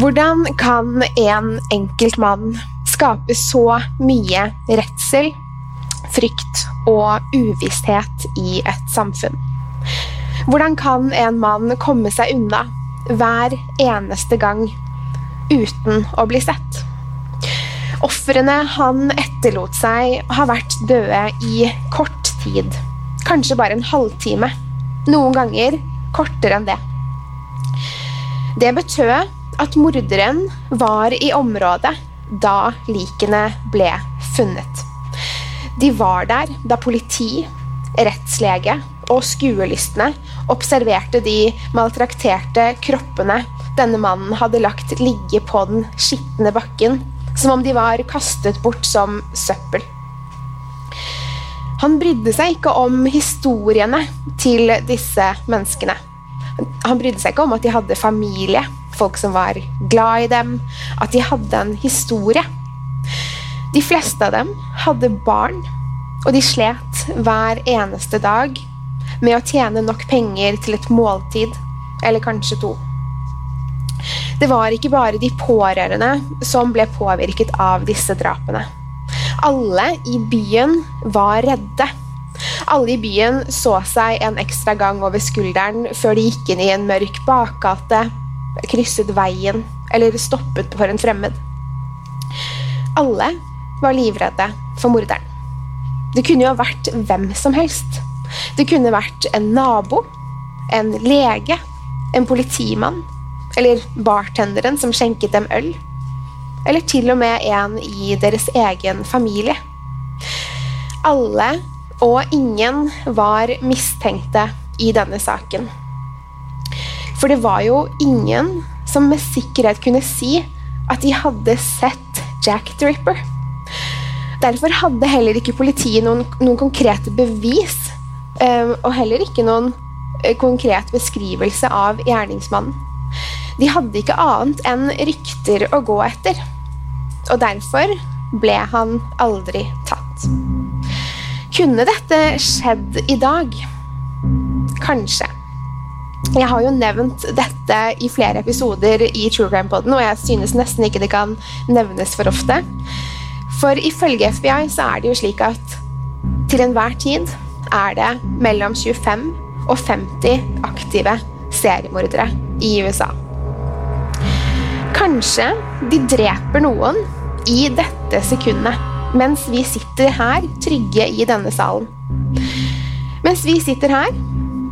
Hvordan kan en enkelt mann skape så mye redsel, frykt og uvisshet i et samfunn? Hvordan kan en mann komme seg unna hver eneste gang uten å bli sett? Ofrene han etterlot seg, har vært døde i kort tid. Kanskje bare en halvtime. Noen ganger kortere enn det. Det betød at morderen var i området da likene ble funnet. De var der da politi, rettslege og skuelystne observerte de maltrakterte kroppene denne mannen hadde lagt ligge på den skitne bakken, som om de var kastet bort som søppel. Han brydde seg ikke om historiene til disse menneskene. Han brydde seg ikke om at de hadde familie, folk som var glad i dem, at de hadde en historie. De fleste av dem hadde barn, og de slet hver eneste dag med å tjene nok penger til et måltid, eller kanskje to. Det var ikke bare de pårørende som ble påvirket av disse drapene. Alle i byen var redde. Alle i byen så seg en ekstra gang over skulderen før de gikk inn i en mørk bakgate, krysset veien eller stoppet for en fremmed. Alle var livredde for morderen. Det kunne jo ha vært hvem som helst. Det kunne vært en nabo, en lege, en politimann eller bartenderen som skjenket dem øl. Eller til og med en i deres egen familie. Alle og ingen var mistenkte i denne saken. For det var jo ingen som med sikkerhet kunne si at de hadde sett Jack the Ripper. Derfor hadde heller ikke politiet noen, noen konkrete bevis, eh, og heller ikke noen eh, konkret beskrivelse av gjerningsmannen. De hadde ikke annet enn rykter å gå etter, og derfor ble han aldri tatt. Kunne dette skjedd i dag? Kanskje. Jeg har jo nevnt dette i flere episoder i True Crime Poden, og jeg synes nesten ikke det kan nevnes for ofte. For ifølge FBI så er det jo slik at til enhver tid er det mellom 25 og 50 aktive seriemordere i USA. Kanskje de dreper noen i dette sekundet, mens vi sitter her trygge i denne salen. Mens vi sitter her,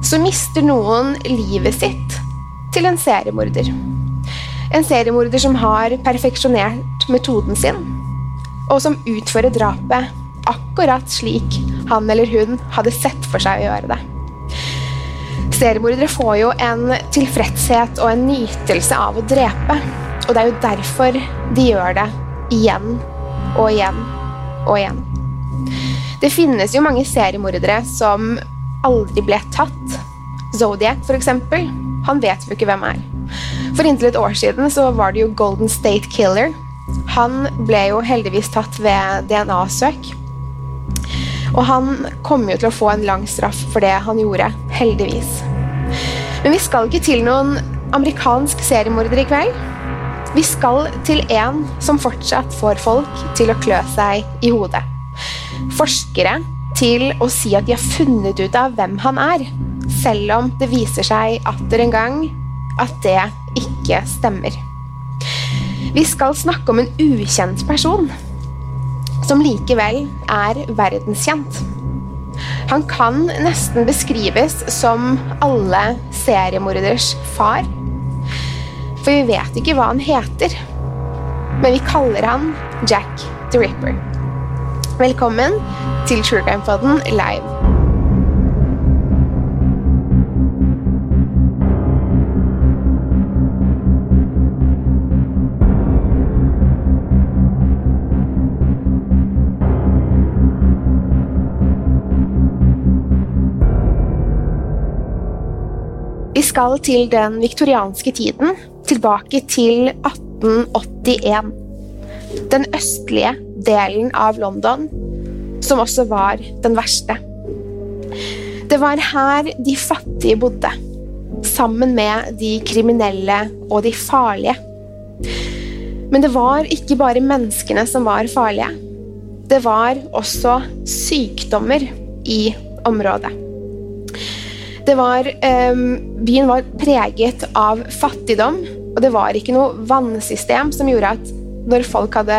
så mister noen livet sitt til en seriemorder. En seriemorder som har perfeksjonert metoden sin, og som utfører drapet akkurat slik han eller hun hadde sett for seg å gjøre det. Seriemordere får jo en tilfredshet og en nytelse av å drepe, og det er jo derfor de gjør det igjen og igjen og igjen. Det finnes jo mange seriemordere som aldri ble tatt. Zodiac, eksempel. Han vet vi ikke hvem er. For inntil et år siden så var det jo Golden State Killer. Han ble jo heldigvis tatt ved DNA-søk. Og han kommer jo til å få en lang straff for det han gjorde. Heldigvis. Men vi skal ikke til noen amerikansk seriemorder i kveld. Vi skal til en som fortsatt får folk til å klø seg i hodet. Forskere til å si at de har funnet ut av hvem han er, selv om det viser seg atter en gang at det ikke stemmer. Vi skal snakke om en ukjent person som likevel er verdenskjent. Han kan nesten beskrives som alle seriemorders far. For vi vet ikke hva han heter. Men vi kaller han Jack the Ripper. Velkommen til True Crime Podden live. Vi skal til den viktorianske tiden, tilbake til 1881. Den østlige delen av London, som også var den verste. Det var her de fattige bodde, sammen med de kriminelle og de farlige. Men det var ikke bare menneskene som var farlige. Det var også sykdommer i området. Det var, um, byen var preget av fattigdom, og det var ikke noe vannsystem som gjorde at når folk hadde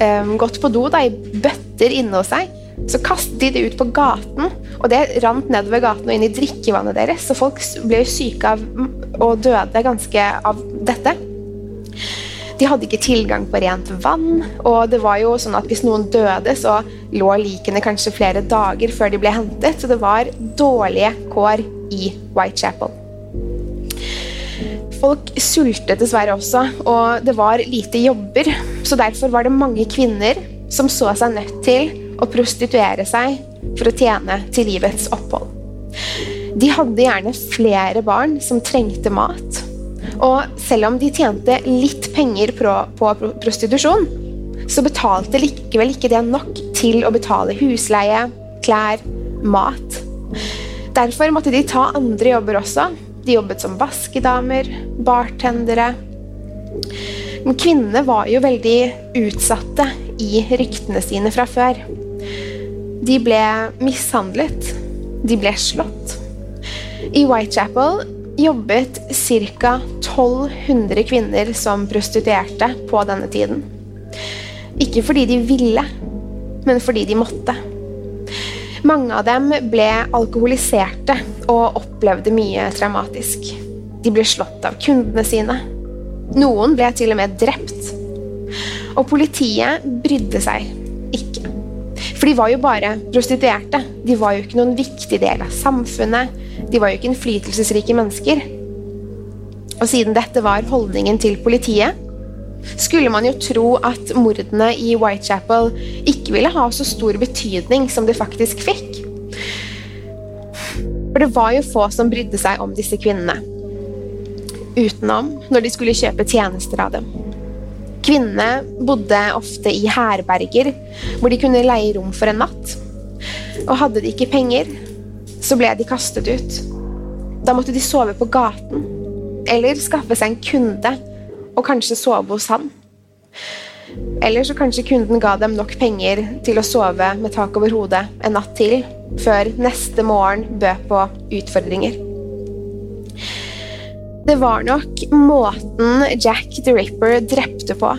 um, gått på do da, i bøtter inne hos seg, så kastet de det ut på gaten, og det rant nedover gaten og inn i drikkevannet deres. Så folk ble syke av og døde ganske av dette. De hadde ikke tilgang på rent vann, og det var jo sånn at hvis noen døde, så lå likene kanskje flere dager før de ble hentet, så det var dårlige kår i Whitechapel. Folk sultet dessverre også, og det var lite jobber, så derfor var det mange kvinner som så seg nødt til å prostituere seg for å tjene til livets opphold. De hadde gjerne flere barn som trengte mat, og selv om de tjente litt penger på prostitusjon, så betalte likevel ikke det nok til å betale husleie, klær, mat. Derfor måtte de ta andre jobber også. De jobbet som vaskedamer, bartendere. Men kvinnene var jo veldig utsatte i ryktene sine fra før. De ble mishandlet. De ble slått. I Whitechapel jobbet ca. 1200 kvinner som prostituerte på denne tiden. Ikke fordi de ville, men fordi de måtte. Mange av dem ble alkoholiserte og opplevde mye traumatisk. De ble slått av kundene sine. Noen ble til og med drept. Og politiet brydde seg ikke. For de var jo bare prostituerte. De var jo ikke noen viktig del av samfunnet. De var jo ikke innflytelsesrike mennesker. Og siden dette var holdningen til politiet, skulle man jo tro at mordene i Whitechapel ikke ville ha så stor betydning som de faktisk fikk. For det var jo få som brydde seg om disse kvinnene. Utenom når de skulle kjøpe tjenester av dem. Kvinnene bodde ofte i herberger hvor de kunne leie rom for en natt. Og hadde de ikke penger, så ble de kastet ut. Da måtte de sove på gaten eller skaffe seg en kunde og kanskje sove hos han. Eller så kanskje kunden ga dem nok penger til å sove med tak over hodet en natt til, før neste morgen bød på utfordringer. Det var nok måten Jack the Ripper drepte på,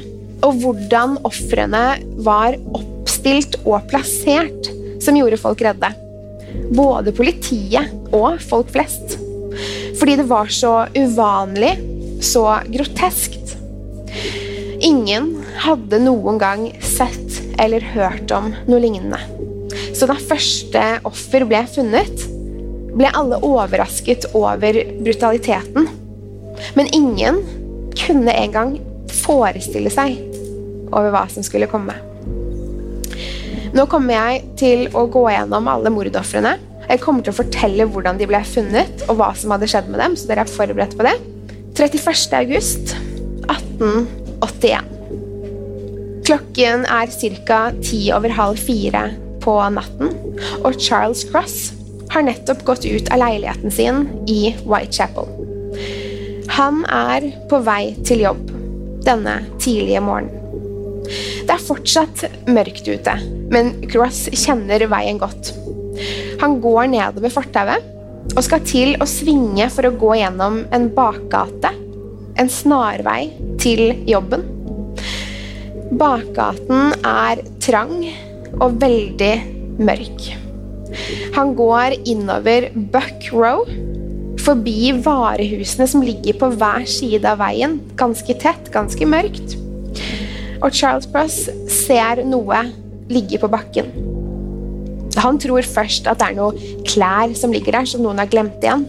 og hvordan ofrene var oppstilt og plassert, som gjorde folk redde. Både politiet og folk flest. Fordi det var så uvanlig, så groteskt. Ingen hadde noen gang sett eller hørt om noe lignende. Så da første offer ble funnet, ble alle overrasket over brutaliteten. Men ingen kunne engang forestille seg over hva som skulle komme. Nå kommer jeg til å gå gjennom alle mordofrene jeg kommer til å fortelle hvordan de ble funnet, og hva som hadde skjedd med dem, så dere er forberedt på det. 31. august 1881. Klokken er ca. ti over halv fire på natten, og Charles Cross har nettopp gått ut av leiligheten sin i Whitechapel. Han er på vei til jobb denne tidlige morgenen. Det er fortsatt mørkt ute, men Cross kjenner veien godt. Han går nedover fortauet og skal til å svinge for å gå gjennom en bakgate, en snarvei til jobben. Bakgaten er trang og veldig mørk. Han går innover Buck Row, forbi varehusene som ligger på hver side av veien, ganske tett, ganske mørkt. Og Charles Bruss ser noe ligge på bakken. Han tror først at det er noe klær som ligger der, som noen har glemt igjen.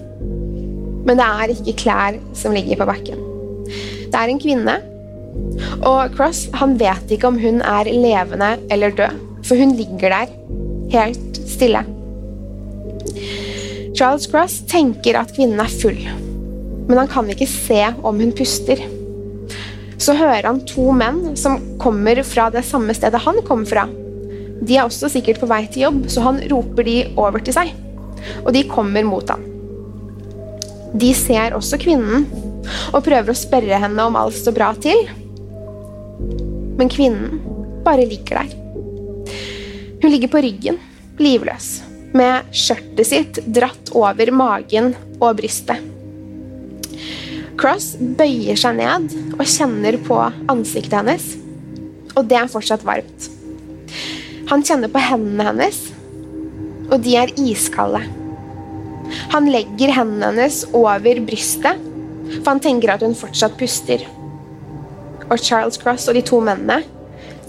Men det er ikke klær som ligger på bakken. Det er en kvinne. Og Cross han vet ikke om hun er levende eller død, for hun ligger der, helt stille. Charles Cross tenker at kvinnen er full, men han kan ikke se om hun puster. Så hører han to menn som kommer fra det samme stedet han kom fra. De er også sikkert på vei til jobb, så han roper de over til seg. Og de kommer mot ham. De ser også kvinnen og prøver å spørre henne om alt står bra til. Men kvinnen bare ligger der. Hun ligger på ryggen, livløs, med skjørtet sitt dratt over magen og brystet. Cross bøyer seg ned og kjenner på ansiktet hennes, og det er fortsatt varmt. Han kjenner på hendene hennes, og de er iskalde. Han legger hendene hennes over brystet, for han tenker at hun fortsatt puster. Og Charles Cross og de to mennene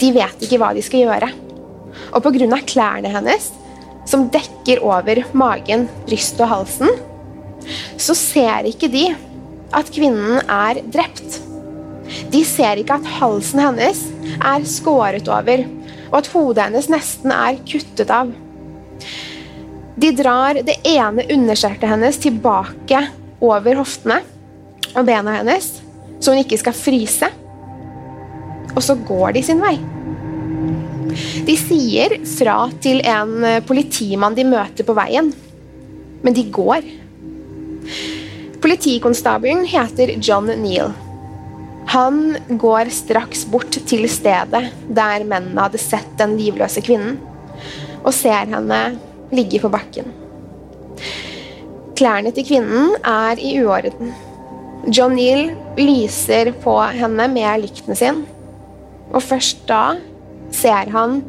de vet ikke hva de skal gjøre. Og pga. klærne hennes, som dekker over magen, brystet og halsen, så ser ikke de at kvinnen er drept. De ser ikke at halsen hennes er skåret over og at hodet hennes nesten er kuttet av. De drar det ene underskjertet hennes tilbake over hoftene og bena hennes, så hun ikke skal fryse. Og så går de sin vei. De sier fra til en politimann de møter på veien, men de går. Politikonstabelen heter John Neal. Han går straks bort til stedet der mennene hadde sett den livløse kvinnen, og ser henne ligge på bakken. Klærne til kvinnen er i uorden. John Neal lyser på henne med lykten sin, og først da ser han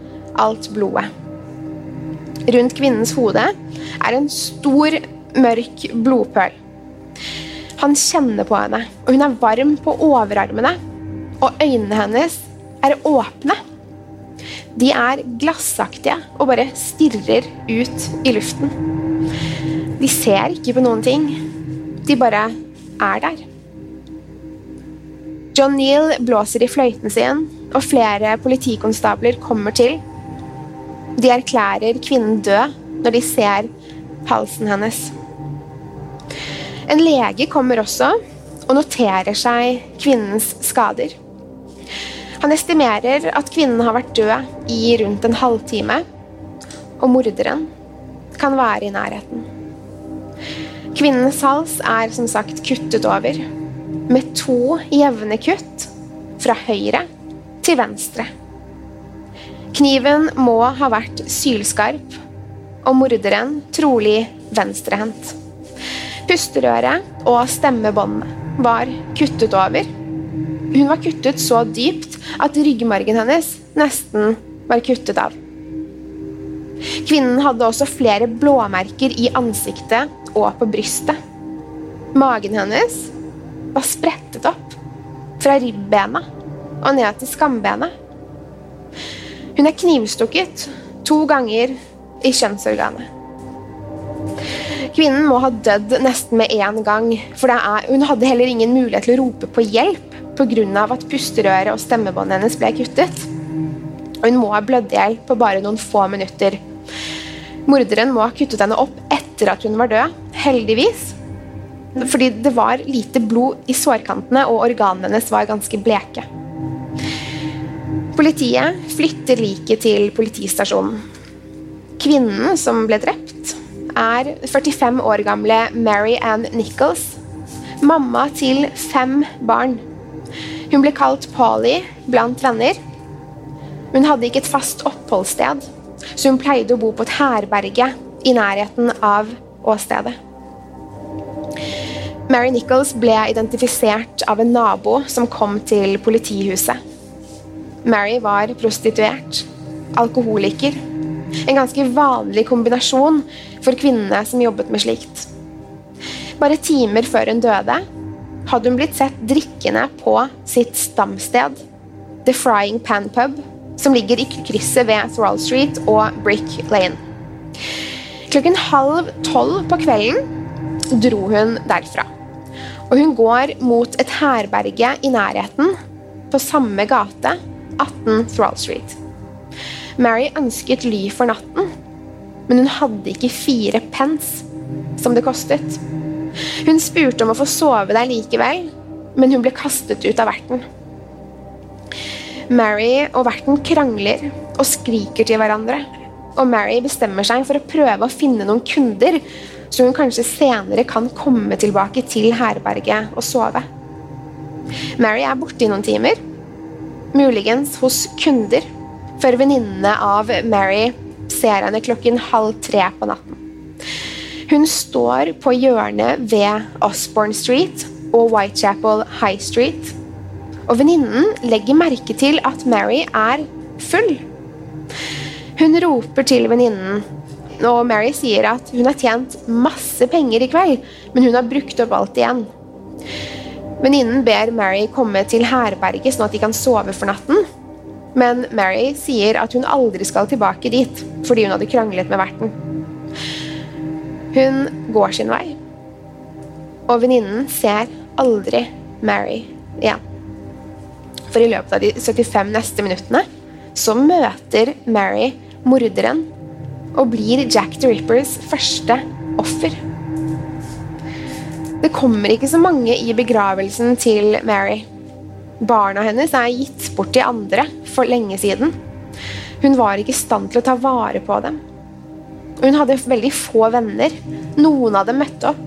alt blodet. Rundt kvinnens hode er en stor, mørk blodpøl. Han kjenner på henne, og hun er varm på overarmene. Og øynene hennes er åpne. De er glassaktige og bare stirrer ut i luften. De ser ikke på noen ting. De bare er der. John Neal blåser i fløyten sin, og flere politikonstabler kommer til. De erklærer kvinnen død når de ser halsen hennes. En lege kommer også og noterer seg kvinnens skader. Han estimerer at kvinnen har vært død i rundt en halvtime, og morderen kan være i nærheten. Kvinnens hals er som sagt kuttet over, med to jevne kutt fra høyre til venstre. Kniven må ha vært sylskarp, og morderen trolig venstrehendt. Pusterøret og stemmebåndet var kuttet over. Hun var kuttet så dypt at ryggmargen hennes nesten var kuttet av. Kvinnen hadde også flere blåmerker i ansiktet og på brystet. Magen hennes var sprettet opp fra ribbena og ned til skambenet. Hun er knivstukket to ganger i kjønnsorganet. Kvinnen må ha dødd nesten med en gang, for er, hun hadde heller ingen mulighet til å rope på hjelp pga. at pusterøret og stemmebåndet hennes ble kuttet. Hun må ha blødd i hjel på bare noen få minutter. Morderen må ha kuttet henne opp etter at hun var død, heldigvis. fordi det var lite blod i sårkantene, og organene hennes var ganske bleke. Politiet flytter liket til politistasjonen. Kvinnen som ble drept, er 45 år gamle Mary Ann Nichols, mamma til fem barn. Hun ble kalt Polly blant venner. Hun hadde ikke et fast oppholdssted, så hun pleide å bo på et herberge i nærheten av åstedet. Mary Nichols ble identifisert av en nabo som kom til politihuset. Mary var prostituert, alkoholiker. En ganske vanlig kombinasjon for kvinnene som jobbet med slikt. Bare timer før hun døde, hadde hun blitt sett drikkende på sitt stamsted, The Frying Pan Pub, som ligger i krysset ved Thrall Street og Brick Lane. Klokken halv tolv på kvelden dro hun derfra. Og hun går mot et herberge i nærheten, på samme gate, 18 Thrall Street. Mary ønsket ly for natten, men hun hadde ikke fire pence, som det kostet. Hun spurte om å få sove der likevel, men hun ble kastet ut av verten. Mary og verten krangler og skriker til hverandre. Og Mary bestemmer seg for å prøve å finne noen kunder, så hun kanskje senere kan komme tilbake til herberget og sove. Mary er borte i noen timer, muligens hos kunder, før venninnene av Mary ser henne klokken halv tre på natten. Hun står på hjørnet ved Osborne Street og Whitechapel High Street og venninnen legger merke til at Mary er full. Hun roper til venninnen, og Mary sier at hun har tjent masse penger i kveld, men hun har brukt opp alt igjen. Venninnen ber Mary komme til herberget sånn at de kan sove for natten. Men Mary sier at hun aldri skal tilbake dit fordi hun hadde kranglet med verten. Hun går sin vei, og venninnen ser aldri Mary igjen. For i løpet av de 75 neste minuttene så møter Mary morderen og blir Jack the Rippers første offer. Det kommer ikke så mange i begravelsen til Mary. Barna hennes er gitt bort til andre for lenge siden. Hun var ikke i stand til å ta vare på dem. Hun hadde veldig få venner. Noen av dem møtte opp.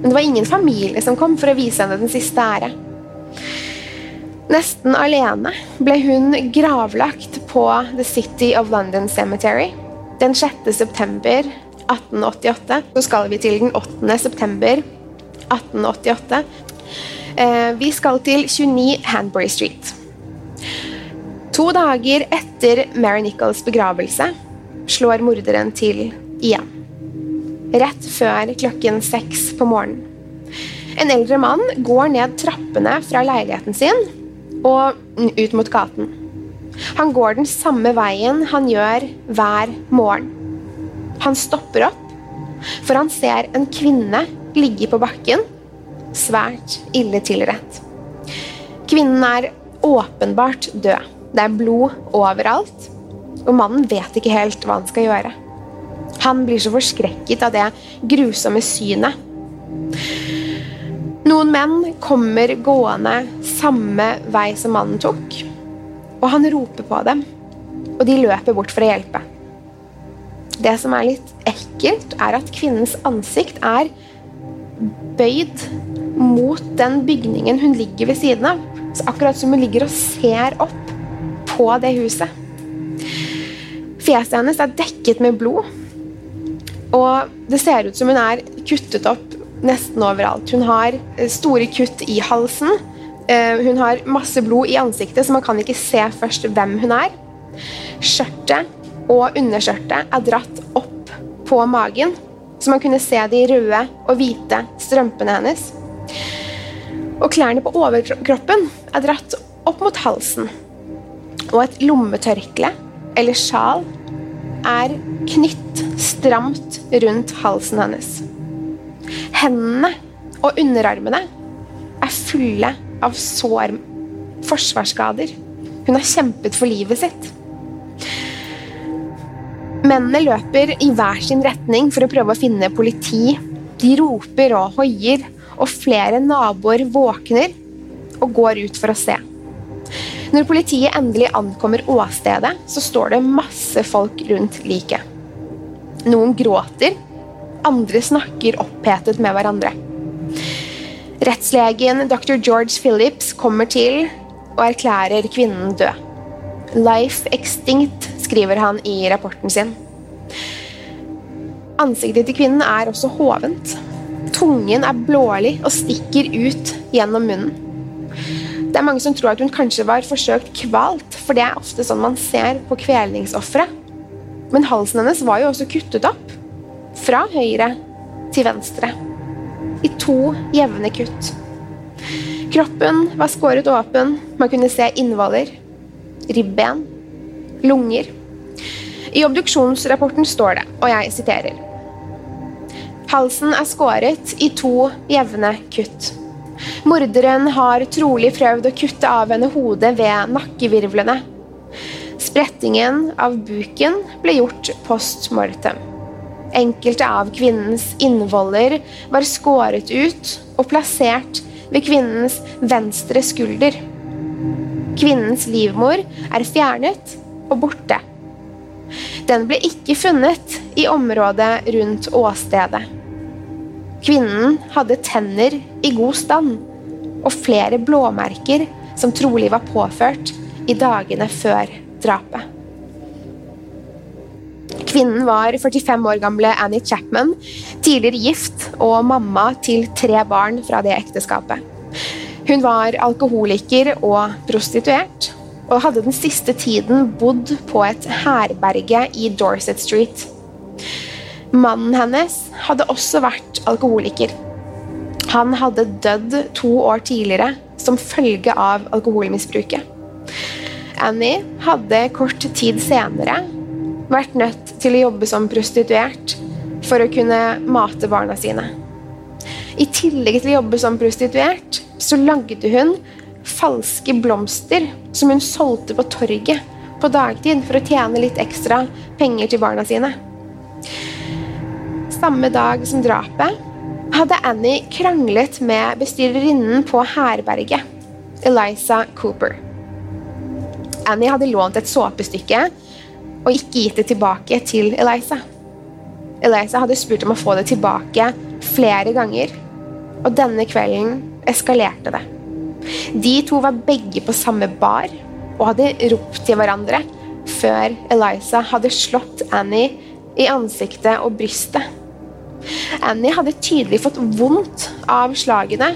Men det var ingen familie som kom for å vise henne den siste ære. Nesten alene ble hun gravlagt på The City of London Cemetery den 6. september 1888. Så skal vi til den 8. september 1888. Eh, vi skal til 29 Hanbury Street. To dager etter Mary Nichols' begravelse slår morderen til igjen. Rett før klokken seks på morgenen. En eldre mann går ned trappene fra leiligheten sin og ut mot gaten. Han går den samme veien han gjør hver morgen. Han stopper opp, for han ser en kvinne ligge på bakken, svært ille tilrett. Kvinnen er åpenbart død. Det er blod overalt, og mannen vet ikke helt hva han skal gjøre. Han blir så forskrekket av det grusomme synet. Noen menn kommer gående samme vei som mannen tok, og han roper på dem, og de løper bort for å hjelpe. Det som er litt ekkelt, er at kvinnens ansikt er bøyd mot den bygningen hun ligger ved siden av. Så akkurat som hun ligger og ser opp på det huset. Fjeset hennes er dekket med blod, og det ser ut som hun er kuttet opp nesten overalt. Hun har eh, store kutt i halsen. Eh, hun har masse blod i ansiktet, så man kan ikke se først hvem hun er. Skjørtet og underskjørtet er dratt opp på magen, så man kunne se de røde og hvite strømpene hennes. Og klærne på overkroppen er dratt opp mot halsen. Og et lommetørkle, eller sjal, er knytt stramt rundt halsen hennes. Hendene og underarmene er fulle av sår, forsvarsskader. Hun har kjempet for livet sitt. Mennene løper i hver sin retning for å prøve å finne politi. De roper og hoier og flere naboer våkner og går ut for å se. Når politiet endelig ankommer åstedet, så står det masse folk rundt liket. Noen gråter, andre snakker opphetet med hverandre. Rettslegen dr. George Phillips kommer til og erklærer kvinnen død. Life extinct, skriver han i rapporten sin. Ansiktet til kvinnen er også hovent. Tungen er blålig og stikker ut gjennom munnen. Det er mange som tror at hun kanskje var forsøkt kvalt, for det er ofte sånn man ser på kvelningsofre. Men halsen hennes var jo også kuttet opp. Fra høyre til venstre. I to jevne kutt. Kroppen var skåret åpen. Man kunne se innvoller, ribben, lunger. I obduksjonsrapporten står det, og jeg siterer Halsen er skåret i to jevne kutt. Morderen har trolig prøvd å kutte av henne hodet ved nakkevirvlene. Sprettingen av buken ble gjort post mortem. Enkelte av kvinnens innvoller var skåret ut og plassert ved kvinnens venstre skulder. Kvinnens livmor er fjernet og borte. Den ble ikke funnet i området rundt åstedet. Kvinnen hadde tenner i god stand og flere blåmerker som trolig var påført i dagene før drapet. Kvinnen var 45 år gamle Annie Chapman, tidligere gift og mamma til tre barn fra det ekteskapet. Hun var alkoholiker og prostituert, og hadde den siste tiden bodd på et herberge i Dorset Street. Mannen hennes hadde også vært alkoholiker. Han hadde dødd to år tidligere som følge av alkoholmisbruket. Annie hadde kort tid senere vært nødt til å jobbe som prostituert for å kunne mate barna sine. I tillegg til å jobbe som prostituert, så lagde hun falske blomster som hun solgte på torget på dagtid for å tjene litt ekstra penger til barna sine samme dag som drapet hadde Annie kranglet med bestyrerinnen på herberget, Eliza Cooper. Annie hadde lånt et såpestykke og ikke gitt det tilbake til Eliza. Eliza hadde spurt om å få det tilbake flere ganger, og denne kvelden eskalerte det. De to var begge på samme bar og hadde ropt til hverandre før Eliza hadde slått Annie i ansiktet og brystet. Annie hadde tydelig fått vondt av slagene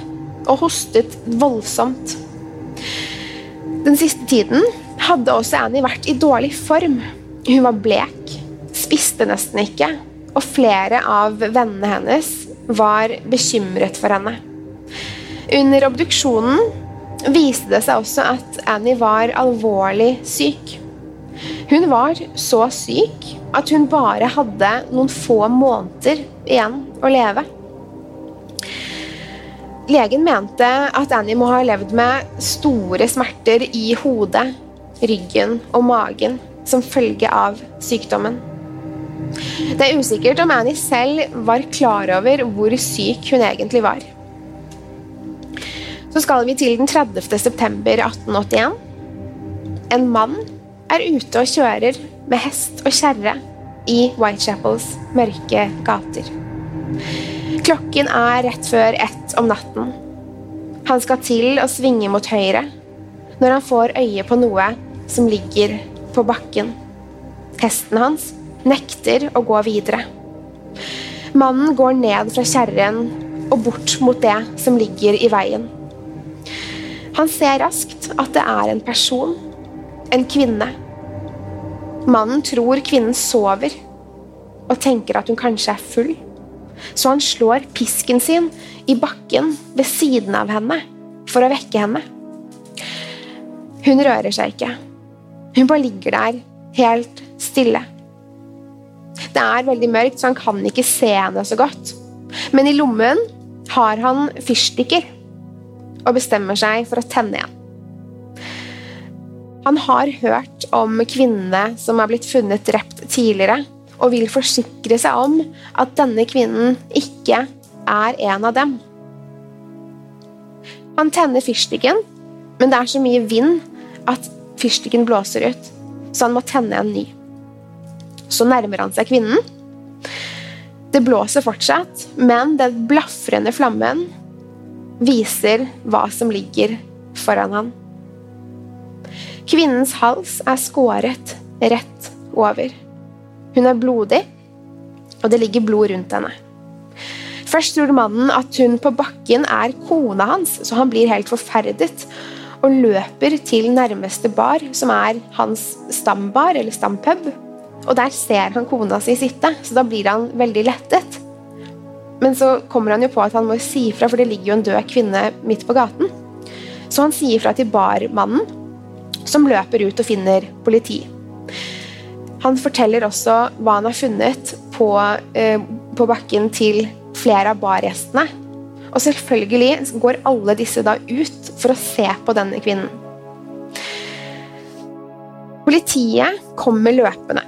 og hostet voldsomt. Den siste tiden hadde også Annie vært i dårlig form. Hun var blek, spiste nesten ikke, og flere av vennene hennes var bekymret for henne. Under obduksjonen viste det seg også at Annie var alvorlig syk. Hun var så syk at hun bare hadde noen få måneder igjen å leve. Legen mente at Annie må ha levd med store smerter i hodet, ryggen og magen som følge av sykdommen. Det er usikkert om Annie selv var klar over hvor syk hun egentlig var. Så skal vi til den 30. september 1881. En mann er ute og kjører med hest og kjerre i Whitechapels mørke gater. Klokken er rett før ett om natten. Han skal til å svinge mot høyre når han får øye på noe som ligger på bakken. Hesten hans nekter å gå videre. Mannen går ned fra kjerren og bort mot det som ligger i veien. Han ser raskt at det er en person, en kvinne, Mannen tror kvinnen sover og tenker at hun kanskje er full. Så han slår pisken sin i bakken ved siden av henne for å vekke henne. Hun rører seg ikke. Hun bare ligger der, helt stille. Det er veldig mørkt, så han kan ikke se henne så godt. Men i lommen har han fyrstikker og bestemmer seg for å tenne igjen. Han har hørt om kvinnene som er blitt funnet drept tidligere, og vil forsikre seg om at denne kvinnen ikke er en av dem. Han tenner fyrstikken, men det er så mye vind at fyrstikken blåser ut, så han må tenne en ny. Så nærmer han seg kvinnen. Det blåser fortsatt, men den blafrende flammen viser hva som ligger foran han. Kvinnens hals er skåret rett over. Hun er blodig, og det ligger blod rundt henne. Først tror mannen at hun på bakken er kona hans, så han blir helt forferdet og løper til nærmeste bar, som er hans stambar eller stampub. Og der ser han kona si sitte, så da blir han veldig lettet. Men så kommer han jo på at han må si ifra, for det ligger jo en død kvinne midt på gaten. Så han sier fra til barmannen, som løper ut og finner politi. Han forteller også hva han har funnet på, eh, på bakken til flere av bargjestene. Og selvfølgelig går alle disse da ut for å se på denne kvinnen. Politiet kommer løpende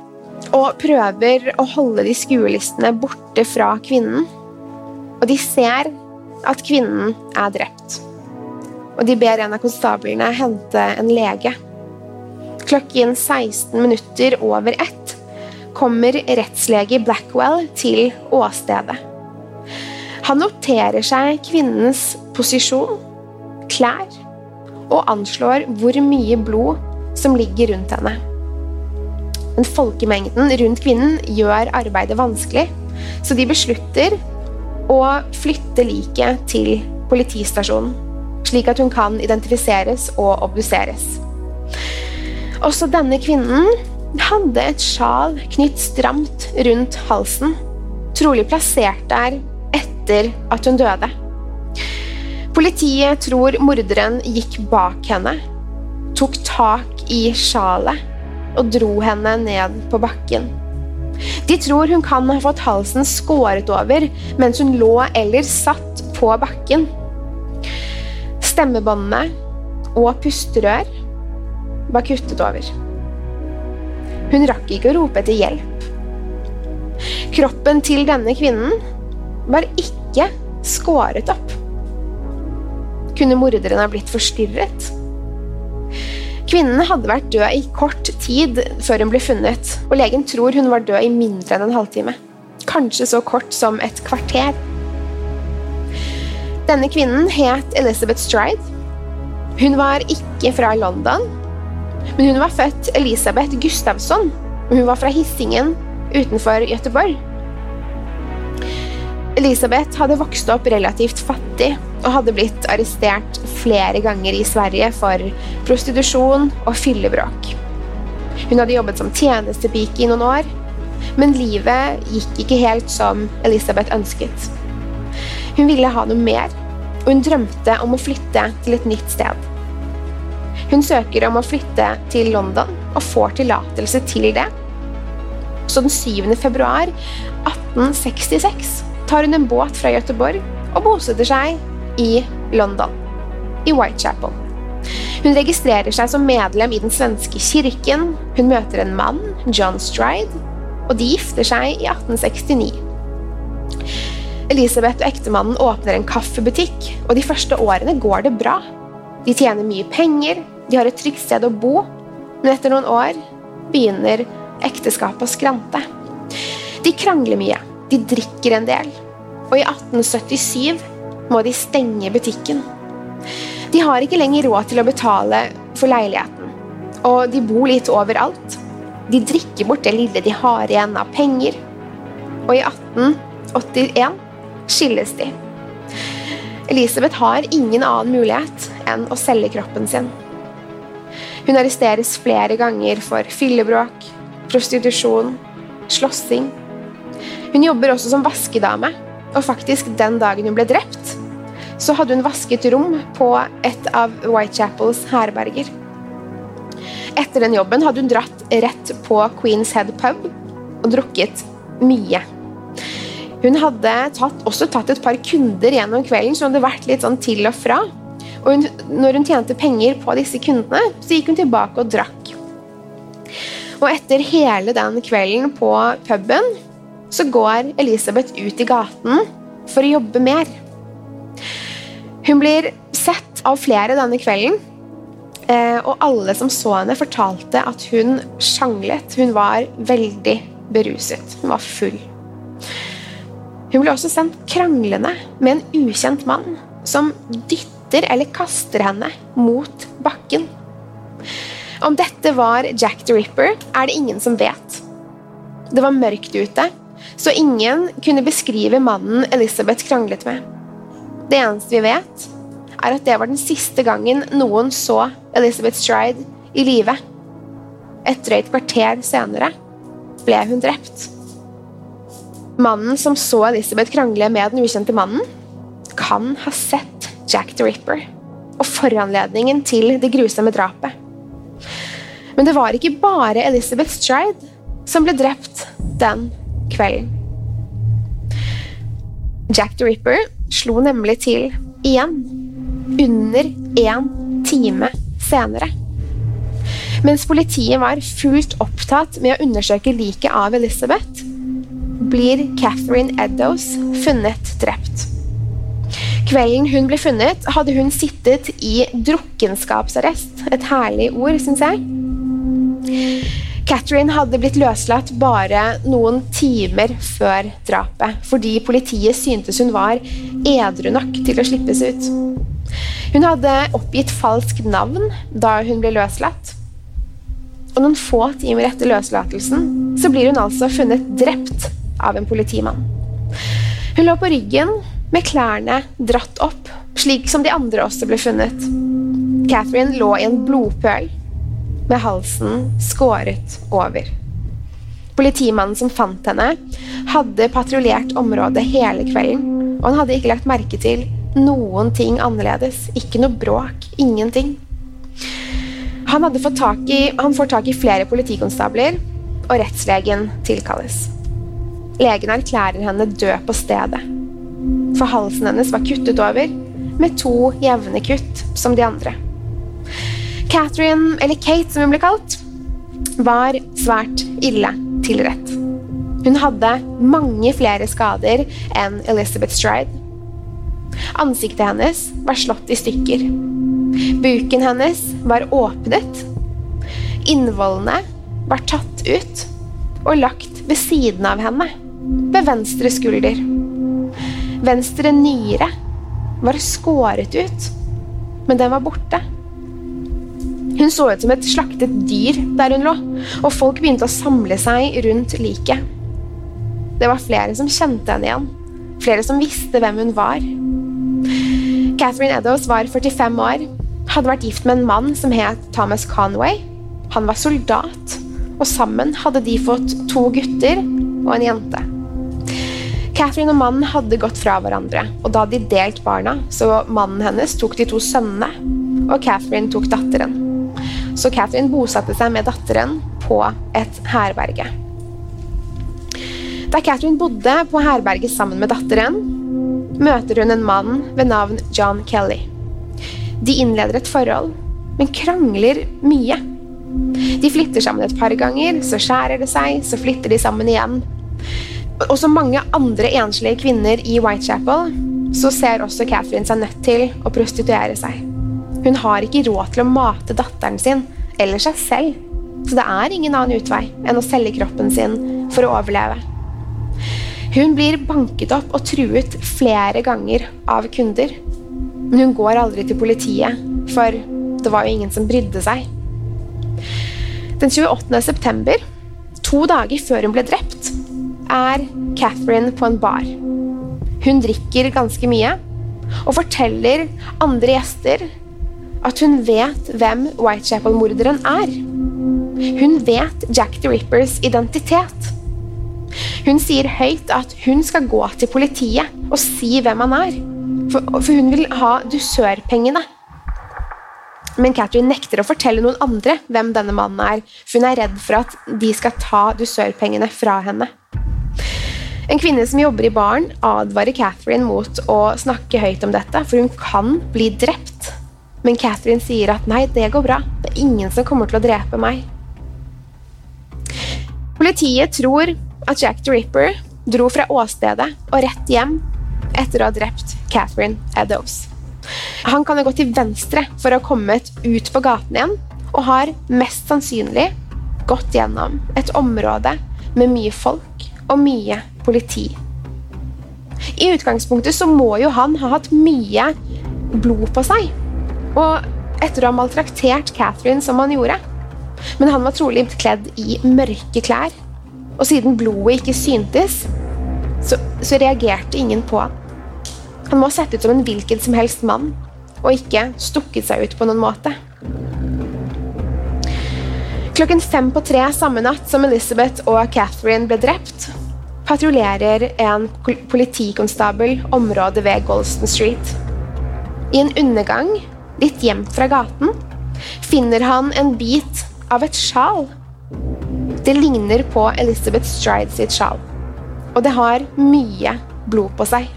og prøver å holde de skuelistene borte fra kvinnen. Og de ser at kvinnen er drept. Og de ber en av konstablene hente en lege. Klokken 16 minutter over ett kommer rettslege Blackwell til åstedet. Han noterer seg kvinnens posisjon, klær, og anslår hvor mye blod som ligger rundt henne. Men folkemengden rundt kvinnen gjør arbeidet vanskelig, så de beslutter å flytte liket til politistasjonen, slik at hun kan identifiseres og obduseres. Også denne kvinnen hadde et sjal knytt stramt rundt halsen, trolig plassert der etter at hun døde. Politiet tror morderen gikk bak henne, tok tak i sjalet og dro henne ned på bakken. De tror hun kan ha fått halsen skåret over mens hun lå eller satt på bakken. Stemmebåndene og pusterør var kuttet over. Hun rakk ikke å rope etter hjelp. Kroppen til denne kvinnen var ikke skåret opp. Kunne morderen ha blitt forstyrret? Kvinnen hadde vært død i kort tid før hun ble funnet, og legen tror hun var død i mindre enn en halvtime. Kanskje så kort som et kvarter. Denne kvinnen het Elizabeth Stride. Hun var ikke fra London, men hun var født Elisabeth Gustavsson, og hun var fra Hissingen utenfor Göteborg. Elisabeth hadde vokst opp relativt fattig og hadde blitt arrestert flere ganger i Sverige for prostitusjon og fyllebråk. Hun hadde jobbet som tjenestepike i noen år, men livet gikk ikke helt som Elisabeth ønsket. Hun ville ha noe mer, og hun drømte om å flytte til et nytt sted. Hun søker om å flytte til London og får tillatelse til det. Så den 7. februar 1866 tar hun en båt fra Göteborg og bosetter seg i London, i Whitechapel. Hun registrerer seg som medlem i den svenske kirken, hun møter en mann, John Stride, og de gifter seg i 1869. Elisabeth og ektemannen åpner en kaffebutikk, og de første årene går det bra. De tjener mye penger, de har et trygt sted å bo, men etter noen år begynner ekteskapet å skrante. De krangler mye, de drikker en del, og i 1877 må de stenge butikken. De har ikke lenger råd til å betale for leiligheten, og de bor litt overalt. De drikker bort det lille de har igjen av penger, og i 1881 skilles de. Elisabeth har ingen annen mulighet enn å selge kroppen sin. Hun arresteres flere ganger for fyllebråk, prostitusjon, slåssing. Hun jobber også som vaskedame, og faktisk den dagen hun ble drept, så hadde hun vasket rom på et av Whitechapels herberger. Etter den jobben hadde hun dratt rett på Queens Head pub og drukket mye. Hun hadde tatt, også tatt et par kunder gjennom kvelden, så hun hadde vært litt sånn til og fra. Og hun, når hun tjente penger på disse kundene, så gikk hun tilbake og drakk. Og etter hele den kvelden på puben så går Elisabeth ut i gaten for å jobbe mer. Hun blir sett av flere denne kvelden. Eh, og alle som så henne, fortalte at hun sjanglet. Hun var veldig beruset. Hun var full. Hun ble også sendt kranglende med en ukjent mann som dytter eller kaster henne mot bakken. Om dette var Jack the Ripper, er det ingen som vet. Det var mørkt ute, så ingen kunne beskrive mannen Elizabeth kranglet med. Det eneste vi vet, er at det var den siste gangen noen så Elizabeth Stride i live. Et drøyt kvarter senere ble hun drept. Mannen som så Elizabeth krangle med den ukjente mannen, kan ha sett Jack the Ripper og foranledningen til det grusomme drapet. Men det var ikke bare Elizabeth Stride som ble drept den kvelden. Jack the Ripper slo nemlig til igjen, under én time senere. Mens politiet var fullt opptatt med å undersøke liket av Elizabeth, blir Catherine Eddows funnet drept. Kvelden hun ble funnet, hadde hun sittet i drukkenskapsarrest. Et herlig ord, syns jeg. Catherine hadde blitt løslatt bare noen timer før drapet, fordi politiet syntes hun var edru nok til å slippes ut. Hun hadde oppgitt falskt navn da hun ble løslatt. Og noen få timer etter løslatelsen så blir hun altså funnet drept av en politimann. Hun lå på ryggen med klærne dratt opp, slik som de andre også ble funnet. Catherine lå i en blodpøl med halsen skåret over. Politimannen som fant henne, hadde patruljert området hele kvelden, og han hadde ikke lagt merke til noen ting annerledes. Ikke noe bråk. Ingenting. Han, fått tak i, han får tak i flere politikonstabler, og rettslegen tilkalles. Legen erklærer henne død på stedet. For halsen hennes var kuttet over, med to jevne kutt som de andre. Catherine, eller Kate som hun ble kalt, var svært ille tilrett. Hun hadde mange flere skader enn Elizabeth Stride. Ansiktet hennes var slått i stykker. Buken hennes var åpnet. Innvollene var tatt ut og lagt ved siden av henne, ved venstre skulder. Venstre nyre var skåret ut, men den var borte. Hun så ut som et slaktet dyr der hun lå, og folk begynte å samle seg rundt liket. Det var flere som kjente henne igjen, flere som visste hvem hun var. Catherine Eddowes var 45 år, hadde vært gift med en mann som het Thomas Conway. Han var soldat, og sammen hadde de fått to gutter og en jente. Catherine og mannen hadde gått fra hverandre, og da hadde de delt barna, så mannen hennes tok de to sønnene, og Catherine tok datteren så Catherine bosatte seg med datteren på et herberge. Da Catherine bodde på herberget sammen med datteren, møter hun en mann ved navn John Kelly. De innleder et forhold, men krangler mye. De flytter sammen et par ganger, så skjærer det seg, så flytter de sammen igjen. Og som mange andre enslige kvinner i Whitechapel, så ser også Catherine seg nødt til å prostituere seg. Hun har ikke råd til å mate datteren sin eller seg selv, så det er ingen annen utvei enn å selge kroppen sin for å overleve. Hun blir banket opp og truet flere ganger av kunder. Men hun går aldri til politiet, for det var jo ingen som brydde seg. Den 28. september, to dager før hun ble drept, er Catherine på en bar. Hun drikker ganske mye og forteller andre gjester at hun vet hvem Whitechapel-morderen er. Hun vet Jack the Rippers identitet. Hun sier høyt at hun skal gå til politiet og si hvem han er. For, for hun vil ha dusørpengene. Men Catherine nekter å fortelle noen andre hvem denne mannen er, for hun er redd for at de skal ta dusørpengene fra henne. En kvinne som jobber i baren, advarer Catherine mot å snakke høyt om dette, for hun kan bli drept men Catherine sier at nei, det går bra. Det er ingen som kommer til å drepe meg. Politiet tror at Jack the Ripper dro fra åstedet og rett hjem etter å ha drept Catherine Eddowes. Han kan ha gått til venstre for å ha kommet ut på gaten igjen, og har mest sannsynlig gått gjennom et område med mye folk og mye politi. I utgangspunktet så må jo han ha hatt mye blod på seg. Og etter å ha maltraktert Catherine som han gjorde. Men han var trolig kledd i mørke klær. Og siden blodet ikke syntes, så, så reagerte ingen på han. Han må ha sett ut som en hvilken som helst mann, og ikke stukket seg ut på noen måte. Klokken fem på tre samme natt som Elizabeth og Catherine ble drept, patruljerer en politikonstabel området ved Golston Street. I en undergang, litt gjemt fra gaten, finner han en bit av et sjal. Det ligner på Elizabeth Stride sitt sjal, og det har mye blod på seg.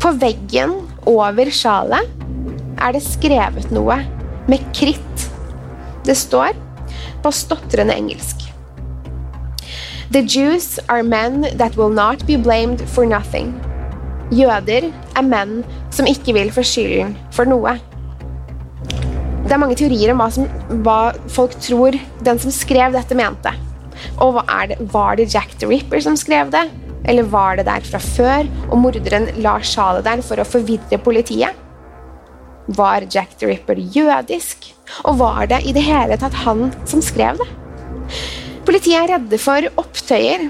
På veggen over sjalet er det skrevet noe med kritt. Det står på stotrende engelsk. The Jews are men that will not be blamed for nothing. Jøder er menn som ikke vil få skylden for noe. Det er mange teorier om hva, som, hva folk tror den som skrev dette, mente. Og det, Var det Jack the Ripper som skrev det? Eller var det der fra før, og morderen la sjalet der for å forvirre politiet? Var Jack the Ripper jødisk? Og var det i det hele tatt han som skrev det? Politiet er redde for opptøyer,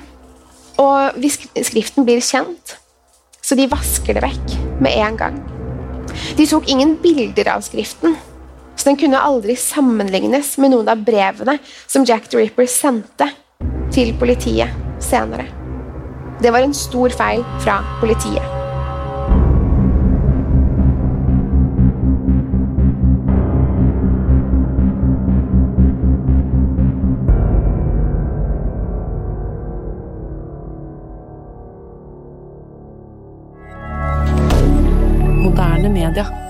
og hvis skriften blir kjent, så de vasker det vekk med en gang. De tok ingen bilder av skriften, så den kunne aldri sammenlignes med noen av brevene som Jack the Ripper sendte til politiet senere. Det var en stor feil fra politiet. media.